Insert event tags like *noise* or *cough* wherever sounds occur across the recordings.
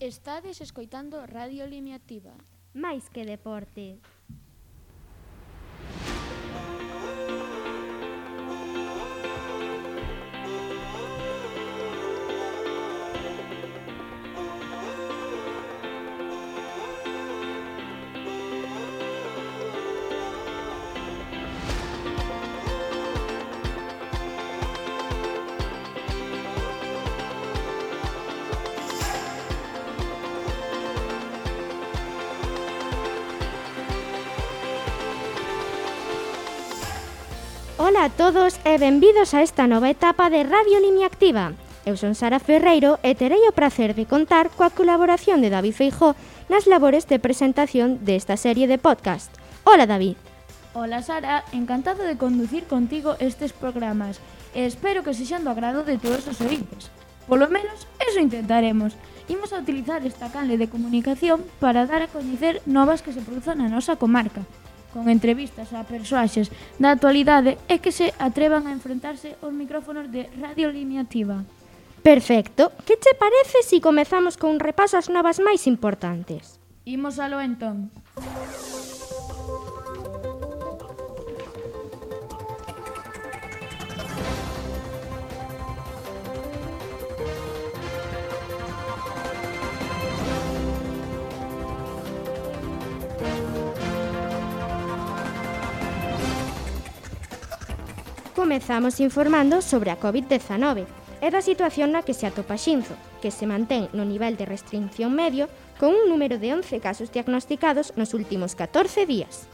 Estades escoitando Radio Limiativa. Máis que deporte. Ola a todos e benvidos a esta nova etapa de Radio Limia Activa. Eu son Sara Ferreiro e terei o placer de contar coa colaboración de David Feijó nas labores de presentación desta serie de podcast. Ola, David. Ola, Sara. Encantado de conducir contigo estes programas e espero que sexan do agrado de todos os ointes. Polo menos, eso intentaremos. Imos a utilizar esta canle de comunicación para dar a coñecer novas que se produzan na nosa comarca con entrevistas a persoaxes da actualidade e que se atrevan a enfrentarse aos micrófonos de Radio Lineativa. Perfecto. Que che parece se si comezamos con un repaso ás novas máis importantes? Imos alo entón. Comezamos informando sobre a COVID-19 e da situación na que se atopa Xinzo, que se mantén no nivel de restricción medio con un número de 11 casos diagnosticados nos últimos 14 días.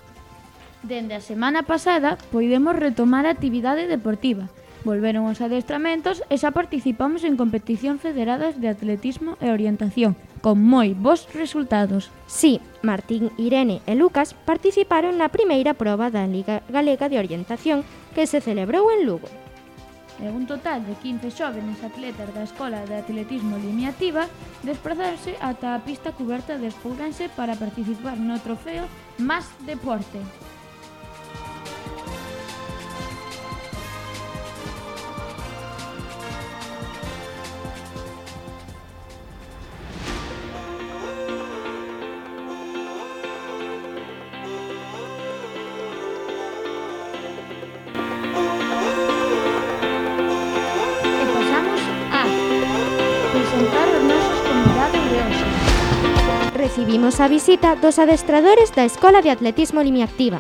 Dende a semana pasada poidemos retomar a actividade deportiva, volveron os adestramentos e xa participamos en competición federadas de atletismo e orientación, con moi bons resultados. Sí, Martín, Irene e Lucas participaron na primeira proba da Liga Galega de Orientación que se celebrou en Lugo. E un total de 15 xóvenes atletas da Escola de Atletismo Limiativa desplazarse ata a pista coberta de Fulgense para participar no trofeo Más Deporte. Recibimos a visita dos adestradores da Escola de Atletismo Limiactiva.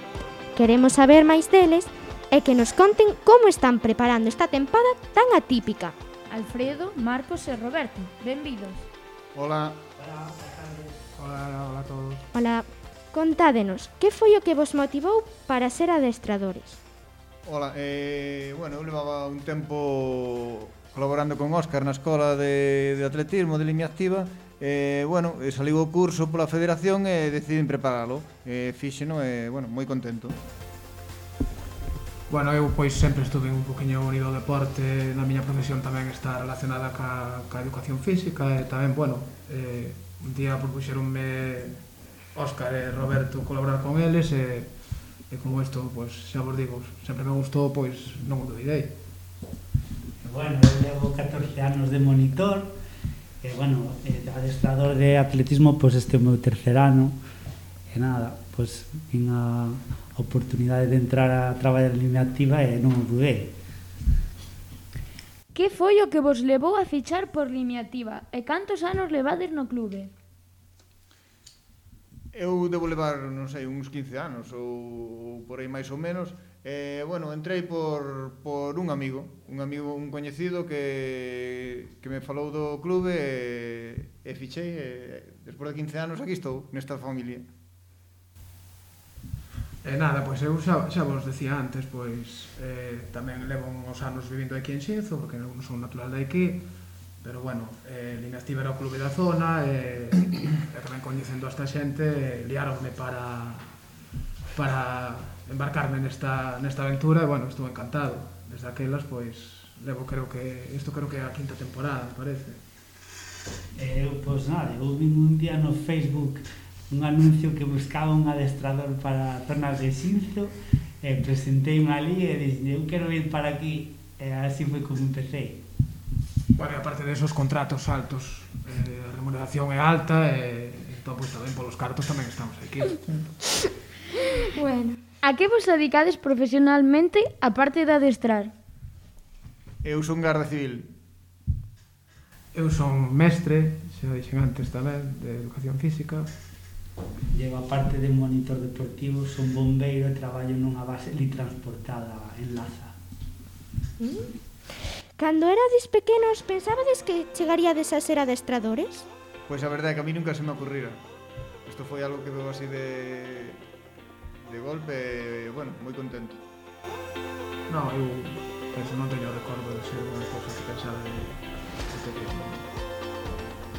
Queremos saber máis deles e que nos conten como están preparando esta tempada tan atípica. Alfredo, Marcos e Roberto, benvidos. Hola. Hola, hola, hola a todos. Hola. Contádenos, que foi o que vos motivou para ser adestradores? Hola, eh, bueno, eu levaba un tempo colaborando con Óscar na Escola de, de Atletismo de Línea Activa eh, bueno, saliu o curso pola federación e deciden preparalo. Eh, fixeno e, bueno, moi contento. Bueno, eu pois sempre estuve un poquinho unido ao deporte, na miña profesión tamén está relacionada ca, ca educación física e tamén, bueno, eh, un día propuxeronme Óscar e Roberto colaborar con eles e, e como isto, pois, xa vos digo, sempre me gustou, pois non o duvidei bueno, eu levo 14 anos de monitor, e, bueno, eh, adestrador de atletismo, pois este é o meu tercer ano, e nada, pois pues, vin a oportunidade de entrar a traballar en línea activa e non o dudei. Que foi o que vos levou a fichar por Limiativa? e cantos anos levades no clube? Eu debo levar, non sei, uns 15 anos ou, ou por aí máis ou menos, Eh, bueno, entrei por, por un amigo, un amigo, un coñecido que, que me falou do clube e, e fichei, e, despois de 15 anos aquí estou, nesta familia. E nada, pois eu xa, xa vos decía antes, pois eh, tamén levo uns anos vivindo aquí en Xinzo, porque non son natural de aquí, pero bueno, eh, Linastiva era o clube da zona, e, e tamén coñecendo a esta xente, liáronme para para embarcarme nesta, nesta aventura e, bueno, estou encantado. Desde aquelas, pois, levo, creo que, isto creo que é a quinta temporada, me parece. Eh, eu, pois nada, eu vi un día no Facebook un anuncio que buscaba un adestrador para zonas de cinzo e eh, unha ali e dixen, eu quero vir para aquí e así foi como empecé. Bueno, aparte de esos contratos altos, eh, a remuneración é alta e eh, entón, pois, tamén polos cartos tamén estamos aquí. bueno. A que vos dedicades profesionalmente a parte de adestrar? Eu son garda civil. Eu son mestre, xa dixen antes tamén, de educación física. Llevo a parte de monitor deportivo, son bombeiro e traballo nunha base litransportada en Laza. Mm. Cando erades pequenos, pensabades que chegaríades a ser adestradores? Pois a verdade é que a mí nunca se me ocurrira. Isto foi algo que veo así de de golpe, bueno, moi contento. No, eu penso non teño recordo de ser unha cosa que pensaba de, de pequeno.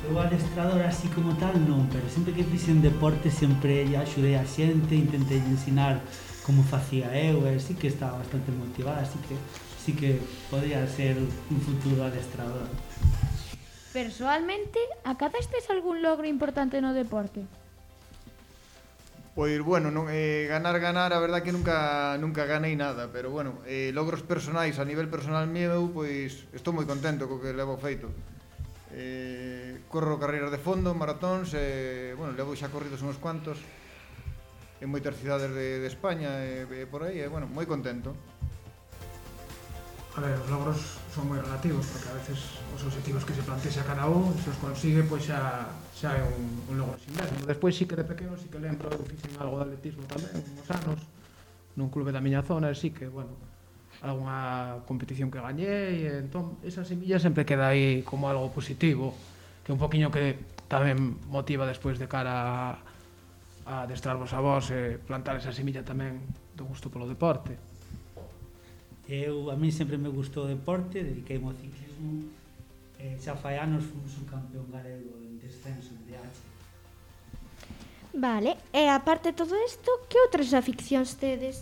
Eu adestrador así como tal non, pero sempre que fixen deporte sempre axudei a xente, intentei ensinar como facía eu, e sí que estaba bastante motivada, así que sí que podría ser un futuro adestrador. Persoalmente, acadaste algún logro importante no deporte? Pois, bueno, non, eh, ganar, ganar, a verdad que nunca nunca ganei nada, pero, bueno, eh, logros personais, a nivel personal meu, pois, estou moi contento co que levo feito. Eh, corro carreiras de fondo, maratóns, eh, bueno, levo xa corridos uns cuantos en moitas cidades de, de España e eh, por aí, e, eh, bueno, moi contento. A ver, os logros son moi relativos, porque a veces os objetivos que se plantexa cada un, se os consigue, pois xa, xa é un, un logro sinverso. Despois sí que de pequeno, sí que lembro, fixen algo de atletismo tamén, uns anos, nun clube da miña zona, así que, bueno, algunha competición que gañei, e entón, esa semilla sempre queda aí como algo positivo, que un poquinho que tamén motiva despois de cara a, a adestrarvos a vos e plantar esa semilla tamén do gusto polo deporte. Eu, a mí sempre me gustou o deporte, dediqueime ao ciclismo, eh, xa fai anos fomos un campeón galego en descenso de H. Vale, e aparte de todo isto, que outras aficións tedes?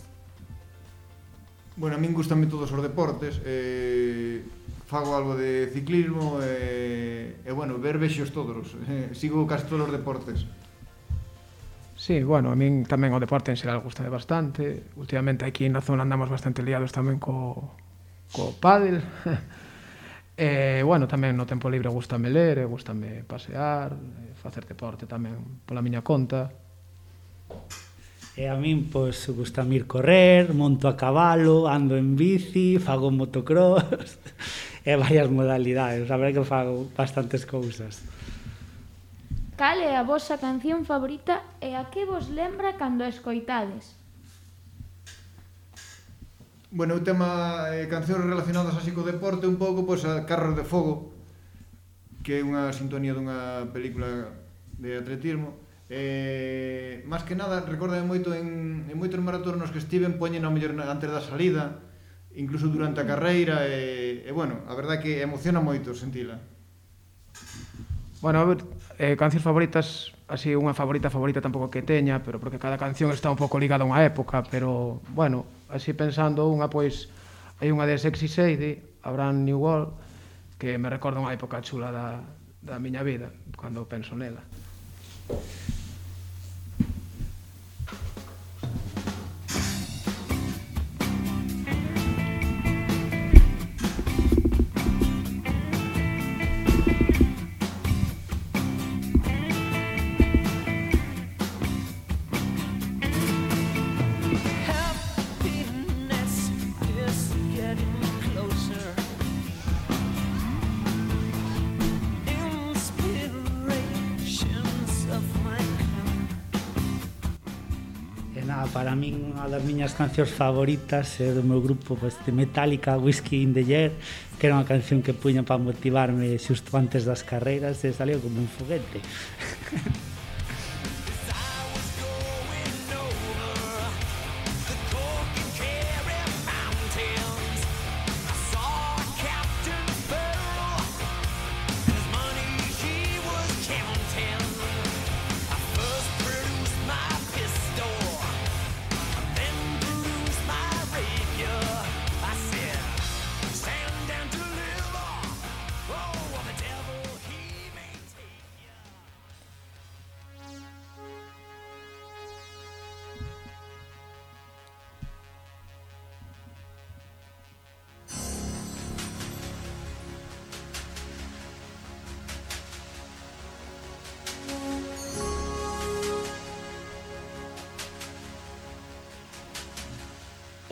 Bueno, a min gustanme todos os deportes, eh, fago algo de ciclismo, e, eh, eh, bueno, ver vexos todos, eh, sigo casi todos os deportes. Sí, bueno, a min tamén o deporte en xeral gusta bastante. Últimamente aquí na zona andamos bastante liados tamén co, co pádel. *laughs* e, eh, bueno, tamén no tempo libre gustame ler, e gustame pasear, eh, facer deporte tamén pola miña conta. E a min, pois, gusta ir correr, monto a cabalo, ando en bici, fago motocross... *laughs* e varias modalidades, a ver que fago bastantes cousas. Cal é a vosa canción favorita e a que vos lembra cando a escoitades? Bueno, o tema eh, cancións relacionadas así co deporte un pouco, pois a Carros de Fogo, que é unha sintonía dunha película de atletismo. Eh, máis que nada, recorda moito en, en moitos maratonos que estiven poñen ao mellor antes da salida, incluso durante a carreira, e, e bueno, a verdade que emociona moito sentila. Bueno, a ver, Eh, cancións favoritas, así unha favorita favorita tampouco que teña, pero porque cada canción está un pouco ligada a unha época, pero bueno, así pensando unha pois hai unha de Sexy Sadie, Abraham World, que me recorda unha época chula da, da miña vida, cando penso nela. para min unha das miñas cancións favoritas é do meu grupo pues, de Metallica, Whiskey in the Year, que era unha canción que puña para motivarme xusto antes das carreiras e salió como un foguete. *laughs*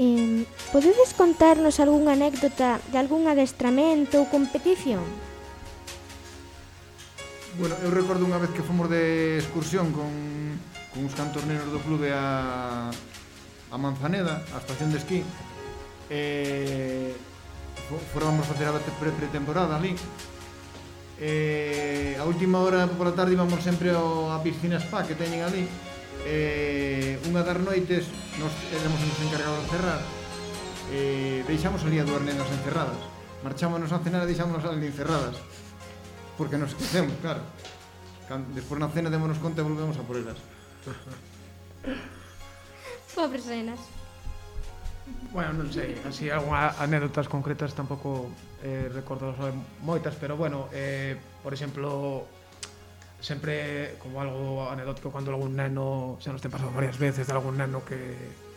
Eh, podedes contarnos algunha anécdota de algún adestramento ou competición? Bueno, eu recordo unha vez que fomos de excursión con, con uns cantorneros do clube a, a Manzaneda, a estación de esquí. Eh, forábamos facer a pre pretemporada ali. Eh, a última hora pola tarde íbamos sempre ao, a piscina spa que teñen ali eh, unha das noites nos éramos nos encargados de cerrar eh, deixamos ali a dúas nenas encerradas. Marchámonos a cenar e deixámonos ali encerradas. Porque nos esquecemos, claro. Despois na cena démonos conta e volvemos a por elas. Pobres nenas Bueno, non sei, así algunha anécdotas concretas tampouco eh, recordo moitas, pero bueno, eh, por exemplo, sempre como algo anecdótico cando algún neno, xa nos ten pasado varias veces de algún neno que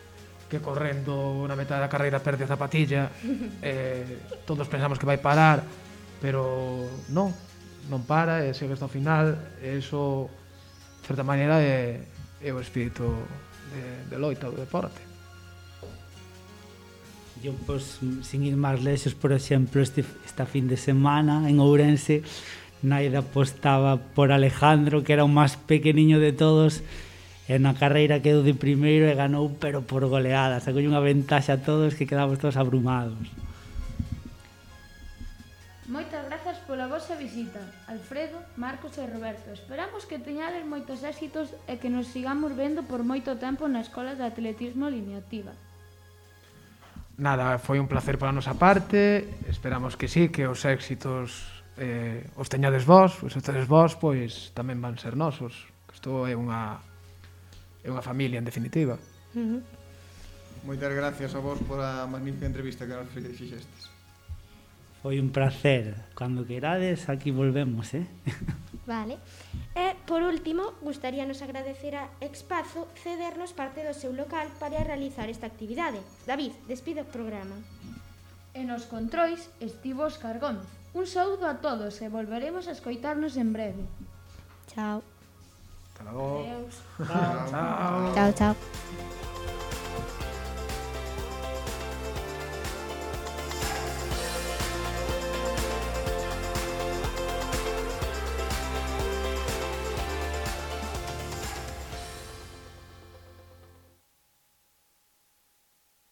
que correndo na metade da carreira perde a zapatilla, *laughs* eh, todos pensamos que vai parar, pero non, non para, e segue hasta o final, e iso, de certa maneira, é, é o espírito de, de loita do deporte. Yo, pues, sin ir máis lexos, por exemplo, este, esta fin de semana en Ourense, Naida apostaba por Alejandro, que era o máis pequeniño de todos, e na carreira quedou de primeiro e ganou, pero por goleada. Sacou unha ventaxa a todos que quedamos todos abrumados. Moitas grazas pola vosa visita, Alfredo, Marcos e Roberto. Esperamos que teñades moitos éxitos e que nos sigamos vendo por moito tempo na Escola de Atletismo Limiativa. Nada, foi un placer para a nosa parte. Esperamos que sí, que os éxitos eh, os teñades vós, pois os tedes vós, pois tamén van ser nosos. Isto é unha é unha familia en definitiva. Uh -huh. Moitas gracias a vós por a magnífica entrevista que nos fixestes. Foi un placer. Cando querades, aquí volvemos, eh? *laughs* Vale. E, por último, gustaríanos agradecer a Expazo cedernos parte do seu local para realizar esta actividade. David, despide o programa. En os controis estivo Óscar Gómez. Un saúdo a todos e volveremos a escoitarnos en breve. Chao. Hasta logo. Adeus. Chao, chao. Chao, chao.